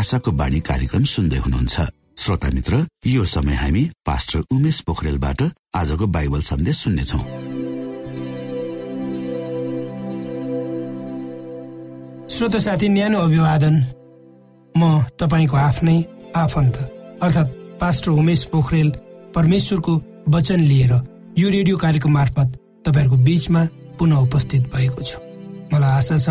आशाको बाणी कार्यक्रम सुन्दै हुनुहुन्छ। श्रोता मित्र यो समय हामी पास्टर उमेश पोखरेलबाट आजको बाइबल सन्देश सुन्नेछौ। श्रोत साथी न्यानो अभिवादन। म तपाईँको आफ्नै आफन्त अर्थात् पास्टर उमेश पोखरेल परमेश्वरको वचन लिएर यो रेडियो कार्यक्रम मार्फत तपाईँहरूको बीचमा पुनः उपस्थित भएको छु। मलाई आशा छ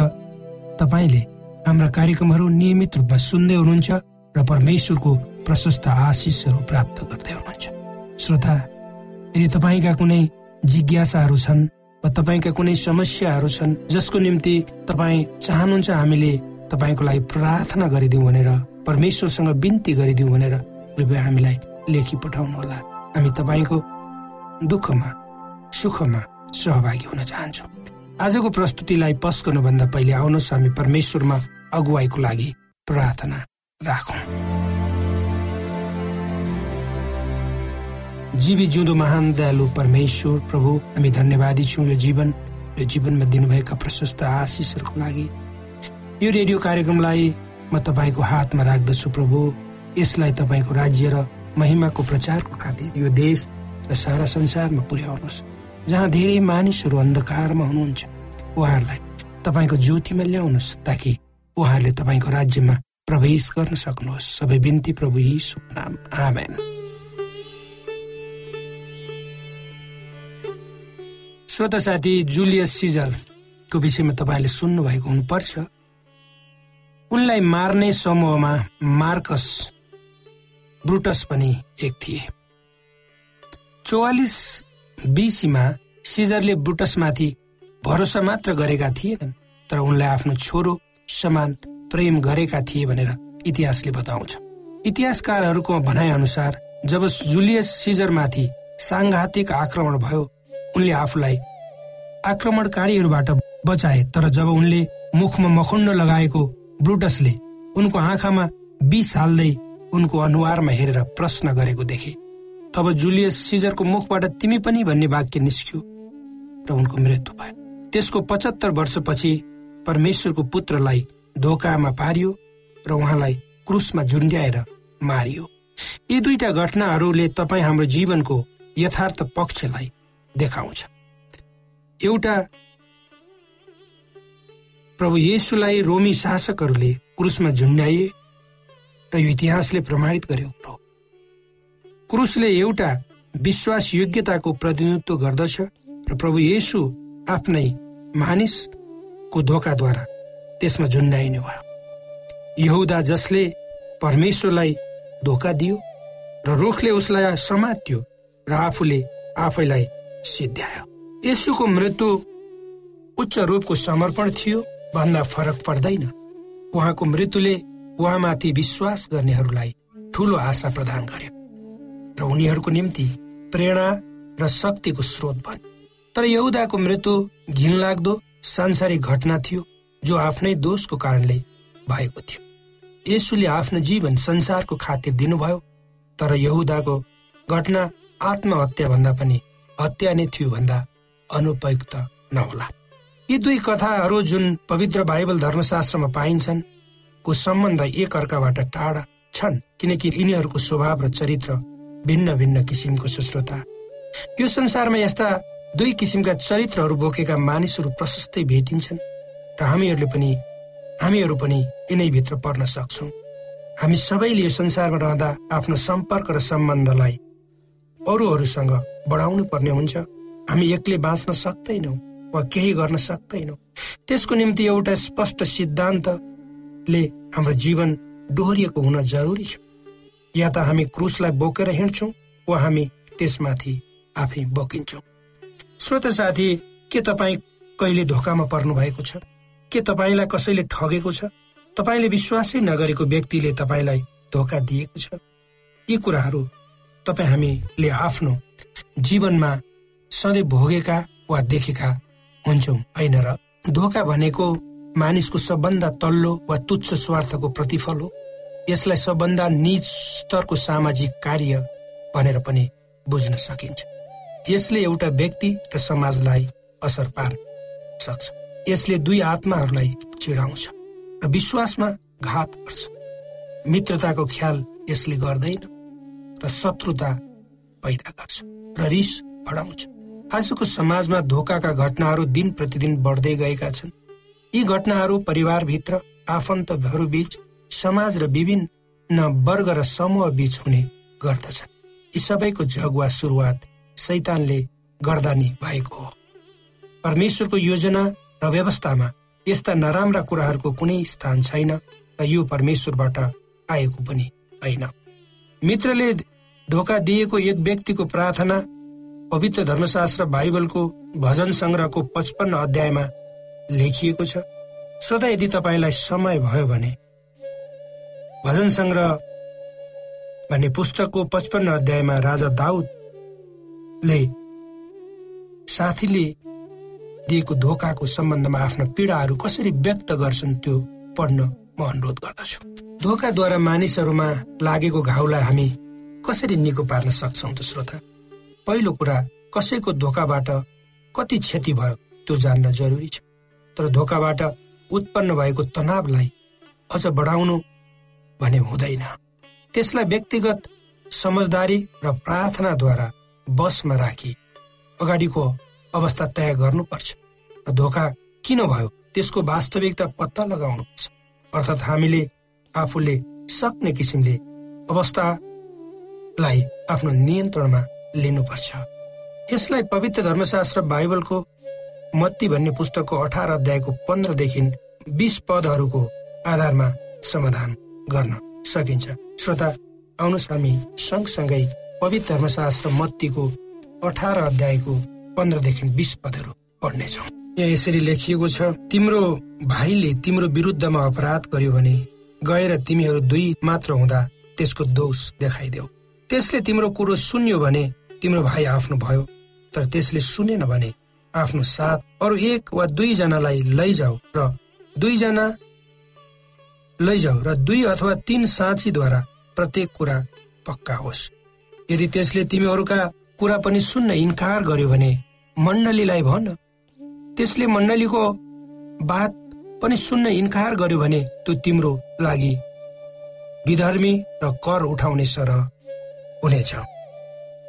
तपाईँले हाम्रा कार्यक्रमहरू नियमित रूपमा सुन्दै हुनुहुन्छ र परमेश्वरको प्रशस्त आशिषहरू प्राप्त गर्दै हुनुहुन्छ। श्रोता यदि तपाईँका कुनै जिज्ञासाहरू छन् वा तपाईँका कुनै समस्याहरू छन् जसको निम्ति तपाईँ चाहनुहुन्छ हामीले तपाईँको लागि प्रार्थना गरिदिउँ भनेर परमेश्वरसँग बिन्ती गरिदिउँ भनेर कृपया हामीलाई लेखी पठाउनु होला हामी तपाईँको दुःखमा सुखमा सहभागी हुन चाहन्छौँ। आजको प्रस्तुतिलाई पस गर्नुभन्दा पहिले आउनुहोस् हामी परमेश्वरमा अगुवाईको लागि प्रार्थना राखौँ। जीवी जिउँदो महान दयालु परमेश्वर प्रभु हामी धन्यवादी छौँ यो जीवन यो जीवनमा दिनुभएका प्रशस्त आशिषहरूको लागि। यो रेडियो कार्यक्रमलाई म तपाईँको हातमा राख्दछु प्रभु। यसलाई तपाईँको राज्य र महिमाको प्रचारको खातिर यो देश र सारा संसारमा पुर्याउनुहोस्। जहाँ धेरै मानिसहरू अन्धकारमा हुनुहुन्छ उहाँहरूलाई तपाईँको ज्योतिमा ल्याउनुहोस् ताकि उहाँहरूले तपाईँको राज्यमा प्रवेश गर्न सक्नुहोस्। सबै बिन्ती प्रभु यीशु नाम। आमेन। श्रोत साथी जुलियस सिजरको विषयमा तपाईँले सुन्नुभएको हुनुपर्छ। उनलाई मार्ने समूहमा मार्कस ब्रुटस पनि एक थिए। चौवालिस बिसीमा सिजरले ब्रुटसमाथि भरोसा मात्र गरेका थिएनन् तर उनलाई आफ्नो छोरो समान प्रेम गरेका थिए भनेर इतिहासले बताउँछ। इतिहासकारहरूको भनाइ अनुसार जब जुलियस सिजरमाथि साङ्घातिक आक्रमण भयो उनले आफूलाई आक्रमणकारीहरूबाट बचाए तर जब उनले मुखमा मखुण्ड लगाएको ब्रुटसले उनको आँखामा विष हाल्दै उनको अनुहारमा हेरेर प्रश्न गरेको देखे। तब जुलियस सिजरको मुखबाट तिमी पनि भन्ने वाक्य निस्क्यो र उनको मृत्यु भयो। त्यसको पचहत्तर वर्षपछि परमेश्वरको पुत्रलाई धोकामा पारियो र उहाँलाई क्रुसमा झुन्ड्याएर मारियो। यी दुईटा घटनाहरूले तपाईँ हाम्रो जीवनको यथार्थ पक्षलाई देखाउँछ। एउटा प्रभु येसुलाई रोमी शासकहरूले क्रुसमा झुन्ड्याए र यो इतिहासले प्रमाणित गर्यो। क्रुसले एउटा विश्वास योग्यताको प्रतिनिधित्व गर्दछ र प्रभु येसु आफ्नै मानिसको धोकाद्वारा त्यसमा झुन्डाइनु भयो। यहुदा जसले परमेश्वरलाई धोका दियो र रुखले उसलाई समात्यो र आफूले आफैलाई सिद्ध्यायो। यसुको मृत्यु उच्च रूपको समर्पण थियो भन्दा फरक पर्दैन। उहाँको मृत्युले उहाँमाथि विश्वास गर्नेहरूलाई ठूलो आशा प्रदान गर्यो। र उनीहरूको निम्ति प्रेरणा र शक्तिको स्रोत बन्यो तर यहुदाको मृत्यु घिनलाग्दो सांसारिक घटना थियो जो आफ्नै दोषको कारणले भएको थियो। यसुले आफ्नो जीवन संसारको खातिर दिनुभयो तर यहुदाको घटना आत्महत्या भन्दा पनि हत्या नै थियो भन्दा अनुपयुक्त नहोला। यी दुई कथाहरू जुन पवित्र बाइबल धर्मशास्त्रमा पाइन्छन् को सम्बन्ध एक अर्काबाट टाढा छन् किनकि यिनीहरूको स्वभाव र चरित्र भिन्न भिन्न किसिमको सुश्रोता यो संसारमा यस्ता दुई किसिमका चरित्रहरू बोकेका मानिसहरू प्रशस्तै भेटिन्छन् र हामीहरूले पनि हामीहरू पनि यिनैभित्र पर्न सक्छौँ। हामी सबैले यो संसारमा रहँदा आफ्नो सम्पर्क र सम्बन्धलाई अरूहरूसँग बढाउनु पर्ने हुन्छ। हामी एक्लै बाँच्न सक्दैनौँ वा केही गर्न सक्दैनौँ। त्यसको निम्ति एउटा स्पष्ट सिद्धान्तले हाम्रो जीवन डोहोरिएको हुन जरुरी छ। या त हामी क्रुसलाई बोकेर हिँड्छौँ वा हामी त्यसमाथि आफै बोकिन्छौँ। श्रोत साथी के तपाईँ कहिले धोकामा पर्नु भएको छ? के तपाईँलाई कसैले ठगेको छ? तपाईँले विश्वासै नगरेको व्यक्तिले तपाईँलाई धोका दिएको छ? यी कुराहरू तपाईँ हामीले आफ्नो जीवनमा सधैँ भोगेका वा देखेका हुन्छौँ होइन र? धोका भनेको मानिसको सबभन्दा तल्लो वा तुच्छ स्वार्थको प्रतिफल हो। यसलाई सबभन्दा निज स्तरको सामाजिक कार्य भनेर पनि बुझ्न सकिन्छ। यसले एउटा व्यक्ति र समाजलाई असर पार्न सक्छ। यसले दुई आत्माहरूलाई चिडाउँछ र विश्वासमा घात गर्छ। मित्रताको ख्याल यसले गर्दैन र शत्रुता पैदा गर्छ र रिस बढाउँछ। आजको समाजमा धोकाका घटनाहरू दिन प्रतिदिन बढ्दै गएका छन्। यी घटनाहरू परिवारभित्र आफन्तहरू बीच समाज र विभिन्न वर्ग र समूह बीच हुने गर्दछन्। यी सबैको जग वा सुरुवात सैतानले गर्दा नि भएको हो। परमेश्वरको योजना र व्यवस्थामा यस्ता नराम्रा कुराहरूको कुनै स्थान छैन र यो परमेश्वरबाट आएको पनि होइन। मित्रले धोका दिएको एक व्यक्तिको प्रार्थना पवित्र धर्मशास्त्र बाइबलको भजन सङ्ग्रहको पचपन्न अध्यायमा लेखिएको छ। श्रोता यदि तपाईँलाई समय भयो भने भजन सङ्ग्रह भन्ने पुस्तकको पचपन्न अध्यायमा राजा दाउदले साथीले दिएको धोकाको सम्बन्धमा आफ्ना पीडाहरू कसरी व्यक्त गर्छन् त्यो पढ्न म अनुरोध गर्दछु। धोकाद्वारा मानिसहरूमा लागेको घाउलाई हामी कसरी निको पार्न सक्छौँ त श्रोता? पहिलो कुरा कसैको धोकाबाट कति क्षति भयो त्यो जान्न जरुरी छ। तर धोकाबाट उत्पन्न भएको तनावलाई अझ बढाउनु भने हुँदैन। त्यसलाई व्यक्तिगत समझदारी र प्रार्थनाद्वारा बसमा राखी अगाडिको अवस्था तय गर्नुपर्छ र धोका किन भयो? त्यसको वास्तविकता पत्ता लगाउनुपर्छ। अर्थात् हामीले आफूले सक्ने किसिमले अवस्थालाई आफ्नो नियन्त्रणमा लिनुपर्छ। यसलाई पवित्र धर्मशास्त्र बाइबलको मत्ती भन्ने पुस्तकको अठार अध्यायको पन्ध्रदेखि बिस पदहरूको आधारमा समाधान गर्न सकिन्छ। श्रोता आउनुहोस् हामी सँगसँगै पवित्र धर्मशास्त्र मत्तीको अठार अध्यायको पन्ध्रदेखि बिस पदहरू पढ्नेछौँ। यहाँ यसरी लेखिएको छ तिम्रो भाइले तिम्रो विरुद्धमा अपराध गर्यो भने गएर तिमीहरू दुई मात्र हुँदा त्यसको दोष देखाइदेऊ। त्यसले तिम्रो कुरो सुन्यो भने तिम्रो भाइ आफ्नो भयो तर त्यसले सुनेन भने आफ्नो साथ अरू एक वा दुईजनालाई लैजाऊ र दुईजना लैजाऊ र दुई अथवा तीन साँचीद्वारा प्रत्येक कुरा पक्का होस्। यदि त्यसले तिमीहरूका कुरा पनि सुन्न इन्कार गर्यो भने मण्डलीलाई भन। त्यसले मण्डलीको बात पनि सुन्न इन्कार गर्यो भने त्यो तिम्रो लागि विधर्मी र कर उठाउने सरह हुनेछ।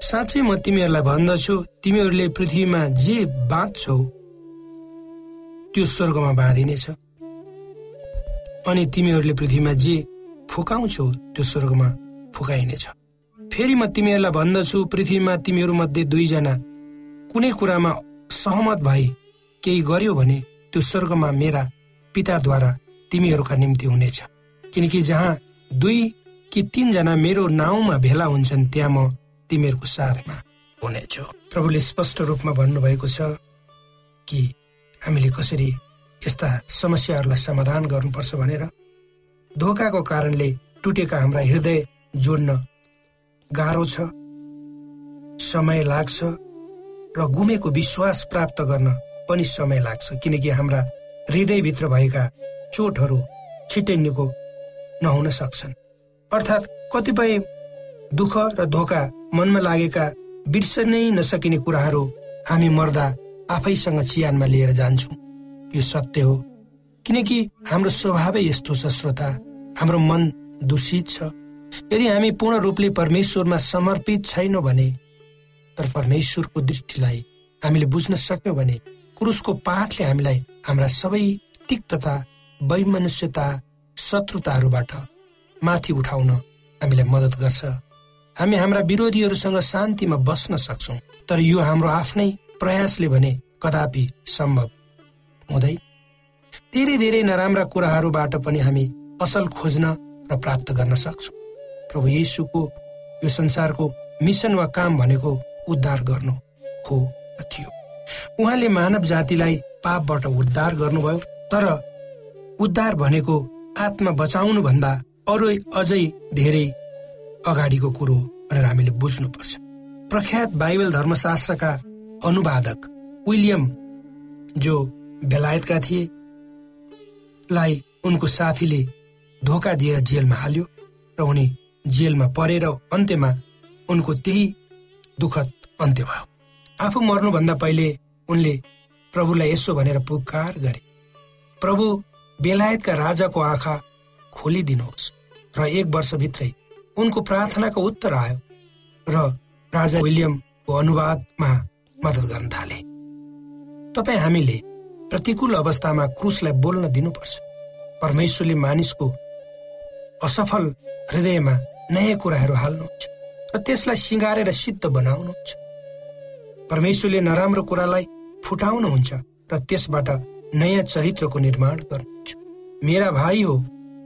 साँच्चै म तिमीहरूलाई भन्दछु तिमीहरूले पृथ्वीमा जे बाँध्छौ त्यो स्वर्गमा बाँधिनेछ। अनि तिमीहरूले पृथ्वीमा जे फुकाउँछौ त्यो स्वर्गमा फुकाइनेछ। फेरि म तिमीहरूलाई भन्दछु पृथ्वीमा तिमीहरू मध्ये दुईजना कुनै कुरामा सहमत भई केही गर्यो भने त्यो स्वर्गमा मेरा पिताद्वारा तिमीहरूका निम्ति हुनेछ। किनकि जहाँ दुई कि तीनजना मेरो नाउँमा भेला हुन्छन् त्यहाँ म तिमीहरूको साथमा हुनेछु। प्रभुले स्पष्ट रूपमा भन्नुभएको छ कि हामीले कसरी यस्ता समस्याहरूलाई समाधान गर्नुपर्छ भनेर धोकाको कारणले टुटेका हाम्रा हृदय जोड्न गाह्रो छ समय लाग्छ र गुमेको विश्वास प्राप्त गर्न पनि समय लाग्छ किनकि हाम्रा हृदयभित्र भएका चोटहरू छिट्टै नहुन सक्छन्। अर्थात् कतिपय दुःख र धोका मनमा लागेका बिर्सनै नसकिने कुराहरू हामी मर्दा आफैसँग चियानमा लिएर जान्छौँ। यो सत्य हो। किनकि हाम्रो स्वभावै यस्तो छ श्रोता। हाम्रो मन दूषित छ। यदि हामी पूर्ण रूपले परमेश्वरमा समर्पित छैनौँ भने तर परमेश्वरको दृष्टिलाई हामीले बुझ्न सक्यौँ भने क्रुसको पाठले हामीलाई हाम्रा सबै तिक्तता वैमनुष्यता शत्रुताहरूबाट माथि उठाउन हामीलाई मद्दत गर्छ। हामी हाम्रा विरोधीहरूसँग शान्तिमा बस्न सक्छौ तर यो हाम्रो आफ्नै प्रयासले भने कदापि सम्भव हुँदै धेरै धेरै नराम्रा कुराहरूबाट पनि हामी असल खोज्न र प्राप्त गर्न सक्छौँ। प्रभु येसुको यो संसारको मिसन वा काम भनेको उद्धार गर्नु हो थियो। उहाँले मानव जातिलाई पापबाट उद्धार गर्नुभयो तर उद्धार भनेको आत्मा बचाउनु भन्दा अरू अझै धेरै अगाडिको कुरो भनेर हामीले बुझ्नुपर्छ। प्रख्यात बाइबल धर्मशास्त्रका अनुवादक विलियम जो बेलायतका थिए। लाई उनको साथीले धोका दिएर जेलमा हाल्यो र उनी जेलमा परेर अन्त्यमा उनको त्यही दुखद अन्त्य भयो। आफू मर्नुभन्दा पहिले उनले प्रभुलाई यसो भनेर पुकार गरे। प्रभु बेलायतका राजाको आँखा खोलिदिनुहोस् र एक वर्षभित्रै उनको प्रार्थनाको उत्तर आयो र राजा विलियमको अनुवादमा मद्दत गर्न थाले। तपाईँ हामीले प्रतिकूल अवस्थामा क्रुसलाई बोल्न दिनुपर्छ। परमेश्वरले मानिसको असफल हृदयमा नयाँ कुराहरू हाल्नुहुन्छ र त्यसलाई सिँगारेर सिद्ध बनाउनुहुन्छ। परमेश्वरले नराम्रो कुरालाई फुटाउनुहुन्छ र त्यसबाट नयाँ चरित्रको निर्माण गर्नुहुन्छ। मेरा भाइ हो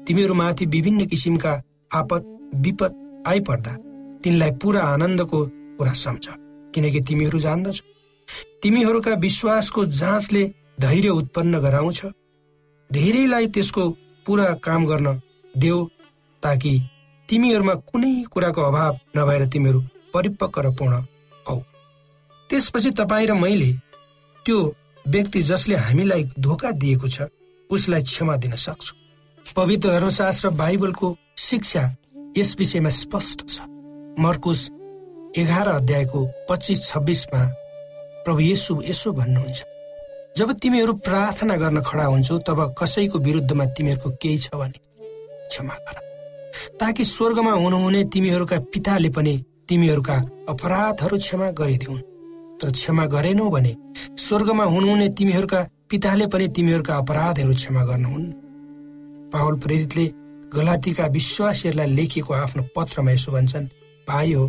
तिमीहरूमाथि विभिन्न किसिमका आपत विपद आइपर्दा तिनलाई पुरा आनन्दको कुरा सम्झ किनकि तिमीहरू जान्दछौ। तिमीहरूका विश्वासको जाँचले धैर्य उत्पन्न गराउँछ। धेरैलाई त्यसको पुरा काम गर्न देऊ ताकि तिमीहरूमा कुनै कुराको अभाव नभएर तिमीहरू परिपक्व र पूर्ण हौ। त्यसपछि तपाईँ र मैले त्यो व्यक्ति जसले हामीलाई धोका दिएको छ उसलाई क्षमा दिन सक्छु। पवित्र धर्मशास्त्र बाइबलको शिक्षा यस विषयमा स्पष्ट छ। मर्कुस एघार अध्यायको पच्चिस छब्बिसमा प्रभु येसु यसो भन्नुहुन्छ। जब तिमीहरू प्रार्थना गर्न खडा हुन्छौ तब कसैको विरुद्धमा तिमीहरूको केही छ भने क्षमा गर। ताकि स्वर्गमा हुनुहुने तिमीहरूका पिताले पनि तिमीहरूका अपराधहरू क्षमा गरिदिउन्। तर क्षमा गरेनौ भने स्वर्गमा हुनुहुने तिमीहरूका पिताले पनि तिमीहरूका अपराधहरू क्षमा गर्नुहुन्। पावल प्रेरितले गलातीका विश्वासीहरूलाई लेखिएको आफ्नो पत्रमा यसो भन्छन् भाइ हो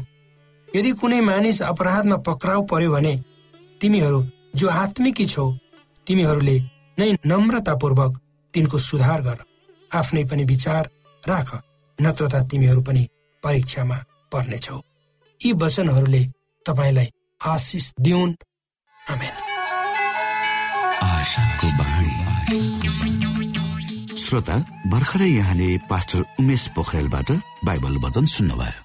यदि कुनै मानिस अपराधमा पक्राउ पर्यो भने तिमीहरू जो आत्मिकी छौ तिमीहरूले नै नम्रतापूर्वक तिनको सुधार गर। आफ्नै पनि विचार राख नत्र त तिमीहरू पनि परीक्षामा पर्नेछौ। यी वचनहरूले तपाईँलाई आशिष दिउन्। श्रोता भर्खरै यहाँले पास्टर उमेश पोखरेलबाट बाइबल वचन सुन्नुभयो।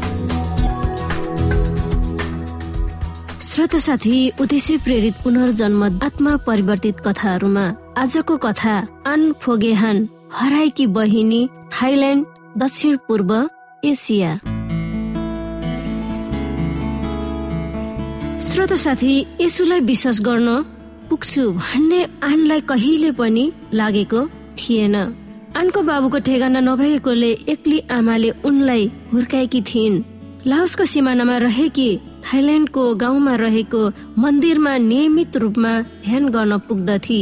श्रोत साथी उद्देश्य प्रेरित पुनर्जन्म आत्मा परिवर्तित कथाहरूमा आजको कथा अन फोगेहान हराएकी बहिनी थाइल्यान्ड दक्षिण पूर्व एसिया। श्रोत साथी यसुलाई विश्वास गर्न पुग्छु भन्ने आनलाई कहिले पनि लागेको थिएन। आनको बाबुको ठेगाना नभएकोले एक्ली आमाले उनलाई हुर्काएकी थिइन्। लाओसको सिमानामा रहेकी थाइल्यान्डको गाउँमा रहेको मन्दिरमा नियमित रूपमा ध्यान गर्न पुग्दथे।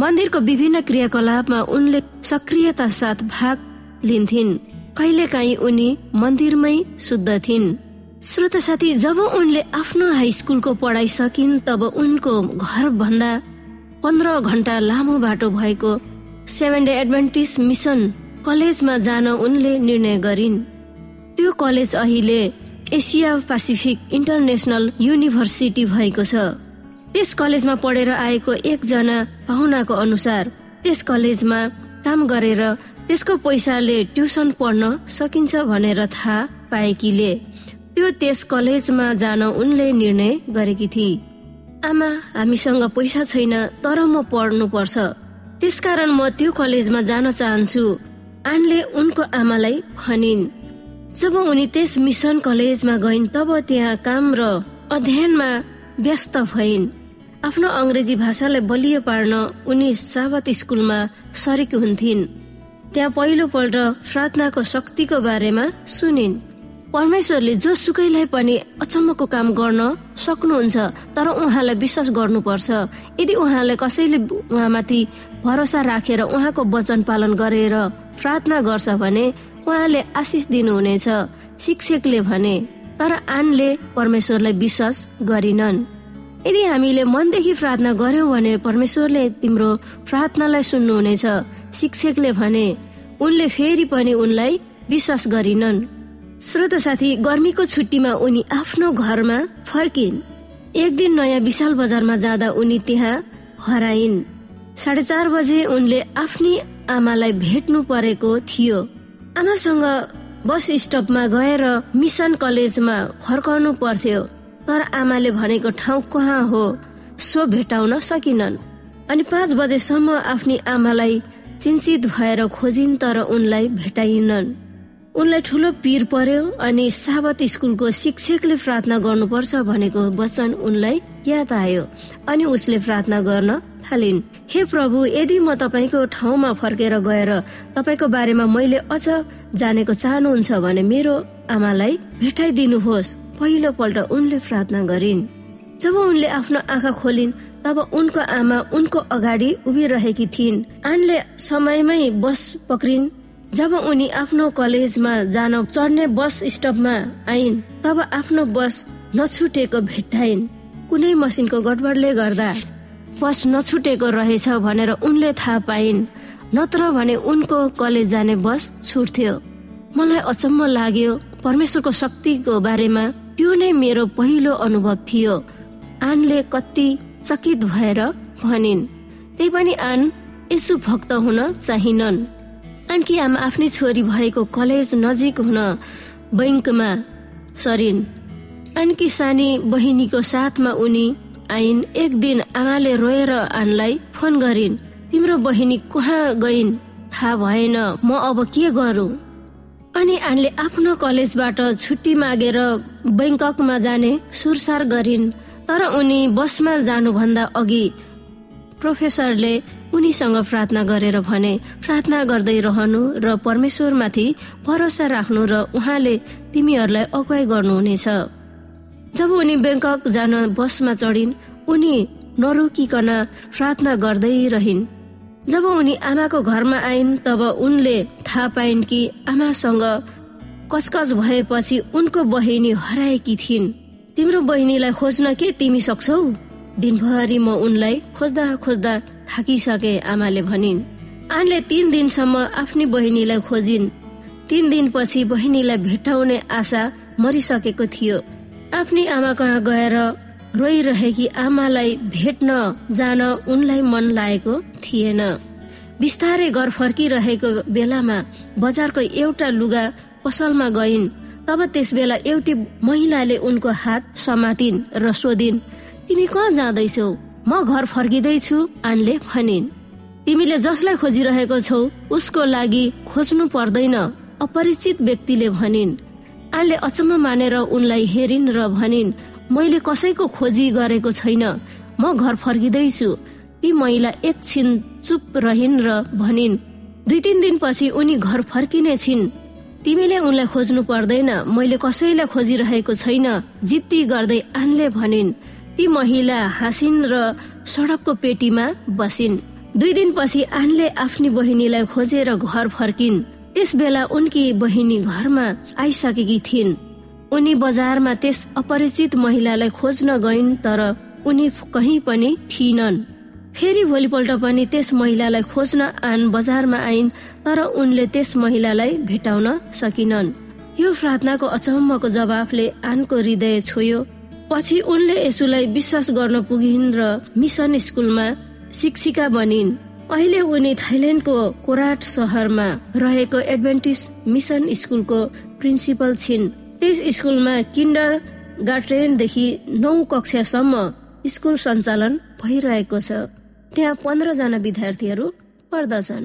मन्दिरको विभिन्न क्रियाकलापमा उनले सक्रियता साथ भाग लिन्थिन्। कहिलेकाहीँ उनी मन्दिरमै शुद्धथिन् श्रोत साथी जब उनले आफ्नो हाई स्कुलको पढाइ सकिन् तब उनको घर भन्दा पन्ध्र घन्टा लामो बाटो भएको सेभेन डे एडभान्टिस मिसन कलेजमा जान उनले निर्णय गरिन्। त्यो कलेज अहिले एसिया पेसिफिक इन्टरनेसनल युनिभर्सिटी भएको छ। त्यस कलेजमा पढेर आएको एकजना पाहुनाको अनुसार त्यस कलेजमा काम गरेर त्यसको पैसाले ट्युसन पढ्न सकिन्छ भनेर थाहा पाएकीले। त्यो त्यस कलेजमा जान उनले निर्णय गरेकी थिए आमा हामीसँग पैसा छैन तर म पढ्नु पर्छ त्यसकारण म त्यो कलेजमा जान चाहन्छु। आनले उनको आमालाई भनिन्। जब उनी त्यस मिसन कलेजमा गइन् तब त्यहाँ काम र अध्ययनमा व्यस्त भइन्। आफ्नो अङ्ग्रेजी भाषालाई बलियो पार्न उनी साबत स्कुलमा सरेकी हुन्थिन्। त्यहाँ पहिलो पल्ट प्रार्थनाको शक्तिको बारेमा सुनिन्। परमेश्वरले जोसुकैलाई पनि अचम्मको काम गर्न सक्नुहुन्छ तर उहाँलाई विश्वास गर्नुपर्छ। यदि उहाँलाई कसैले उहाँमाथि भरोसा राखेर उहाँको वचन पालन गरेर प्रार्थना गर्छ भने उहाँले आशिष दिनुहुनेछ। शिक्षकले भने तर आनले परमेश्वरलाई विश्वास गरिनन्। यदि हामीले मनदेखि प्रार्थना गर्यौं भने परमेश्वरले तिम्रो प्रार्थनालाई सुन्नुहुनेछ। शिक्षकले भने उनले फेरि पनि उनलाई विश्वास गरिनन्। श्रोत साथी गर्मीको छुट्टीमा उनी आफ्नो घरमा फर्किन्। एक दिन नयाँ विशाल बजारमा जाँदा उनी त्यहाँ हराइन्। साढे चार बजे उनले आफ्नी आमालाई भेट्नु परेको थियो। आमासँग बस स्टपमा गएर मिसन कलेजमा फर्काउनु पर्थ्यो। तर आमाले भनेको ठाउँ कहाँ हो सो भेटाउन सकिनन्। अनि पाँच बजेसम्म आफ्नी आमालाई चिन्तित भएर खोजिन् तर उनलाई भेटाइनन्। उनलाई ठुलो पिर पर्यो अनि साबत स्कुलको शिक्षकले प्रार्थना गर्नुपर्छ भनेको वचन उनलाई याद आयो अनि उसले प्रार्थना गर्न थालिन्। हे प्रभु यदि म तपाईँको ठाउँमा फर्केर गएर तपाईँको बारेमा मैले अझ जानेको चाहनुहुन्छ भने मेरो आमालाई भेटाइदिनुहोस्। पहिलो पल्ट उनले प्रार्थना गरिन्। जब उनले आफ्नो आँखा खोलिन् तब उनको आमा उनको अगाडि उभिरहेकी थिइन्। आनले समयमै बस पक्रिन्। जब उनी आफ्नो कलेजमा जान चढ्ने बस स्टपमा आइन् तब आफ्नो बस नछुटेको भेट्टाइन्। कुनै मसिनको गडबडले गर्दा बस नछुटेको रहेछ भनेर उनले थाहा पाइन् नत्र भने उनको कलेज जाने बस छुट्थ्यो। मलाई अचम्म लाग्यो परमेश्वरको शक्तिको बारेमा त्यो नै मेरो पहिलो अनुभव थियो। आनले कति चकित भएर भनिन् त्यही पनि आन यसो भक्त हुन चाहिनन्। आनकी आमा आफ्नै छोरी भएको कलेज नजिक हुन बैङ्कमा सरिन्। आनकी सानी बहिनीको साथमा उनी आइन् एक दिन आमाले रोएर आनलाई फोन गरिन् तिम्रो बहिनी कहाँ गइन्? थाहा भएन म अब के गरौँ? अनि आनले आफ्नो कलेजबाट छुट्टी मागेर बैङ्ककमा जाने सुरसार गरिन् तर उनी बसमा जानुभन्दा अघि प्रोफेसरले उनीसँग प्रार्थना गरेर भने प्रार्थना गर्दै रहनु र परमेश्वरमाथि भरोसा राख्नु र उहाँले तिमीहरूलाई अगुवाई गर्नुहुनेछ। जब उनी ब्याङ्कक जान बसमा चढिन् उनी नरोकिकन प्रार्थना गर्दै रहिन्। जब उनी आमाको घरमा आइन् तब उनले थाहा पाइन् कि आमासँग कचकच भएपछि उनको बहिनी हराएकी थिइन्। तिम्रो बहिनीलाई खोज्न के तिमी सक्छौ? दिनभरि म उनलाई खोज्दा खोज्दा थाकिसके आमाले भनिन् आनले तीन दिनसम्म आफ्नी बहिनीलाई खोजिन्। तीन दिनपछि बहिनीलाई भेटाउने आशा मरिसकेको थियो। आफ्नी आमा कहाँ गएर रोइरहेकी आमालाई भेट्न जान उनलाई मन लागेको थिएन। बिस्तारै घर फर्किरहेको बेलामा बजारको एउटा लुगा पसलमा गइन्। तब त्यस बेला एउटी महिलाले उनको हात समातिन् र सोधिन् तिमी कहाँ जाँदैछौ? म घर फर्किँदैछु आनले भनिन्। तिमीले जसलाई खोजिरहेको छौ उसको लागि खोज्नु पर्दैन अपरिचित व्यक्तिले भनिन्। आनले अचम्म मानेर उनलाई हेरिन् र भनिन् मैले कसैको खोजी गरेको छैन म घर फर्किँदैछु। ती महिला एकछिन चुप रहिन् र भनिन् दुई तिन दिनपछि उनी घर फर्किने छिन्। तिमीले उनलाई खोज्नु पर्दैन मैले कसैलाई खोजिरहेको छैन जित्ती गर्दै आनले भनिन् ती महिला हाँसिन् र सडकको पेटीमा बसिन्। दुई दिनपछि आनले आफ्नी बहिनीलाई खोजेर घर फर्किन्। त्यस बेला उनकी बहिनी घरमा आइसकेकी थिइन्। उनी बजारमा त्यस अपरिचित महिलालाई खोज्न गइन् तर उनी कहीँ पनि थिइनन्। फेरि भोलिपल्ट पनि त्यस महिलालाई खोज्न आन बजारमा आइन् तर उनले त्यस महिलालाई भेटाउन सकिनन्। यो प्रार्थनाको अचम्मको जवाफले आनको हृदय छोयो। पछि उनले यसुलाई विश्वास गर्न पुगिन् र मिसन स्कुलमा शिक्षिका बनिन्। अहिले उनी थाइल्याण्डको कोराट सहरमा रहेको एडभेन्टिस मिसन स्कुलको प्रिन्सिपल छिन्। त्यस स्कुलमा किन्डर गार्टेनदेखि नौ कक्षासम्म स्कुल सञ्चालन भइरहेको छ। त्यहाँ पन्ध्रजना विद्यार्थीहरू पढ्दछन्।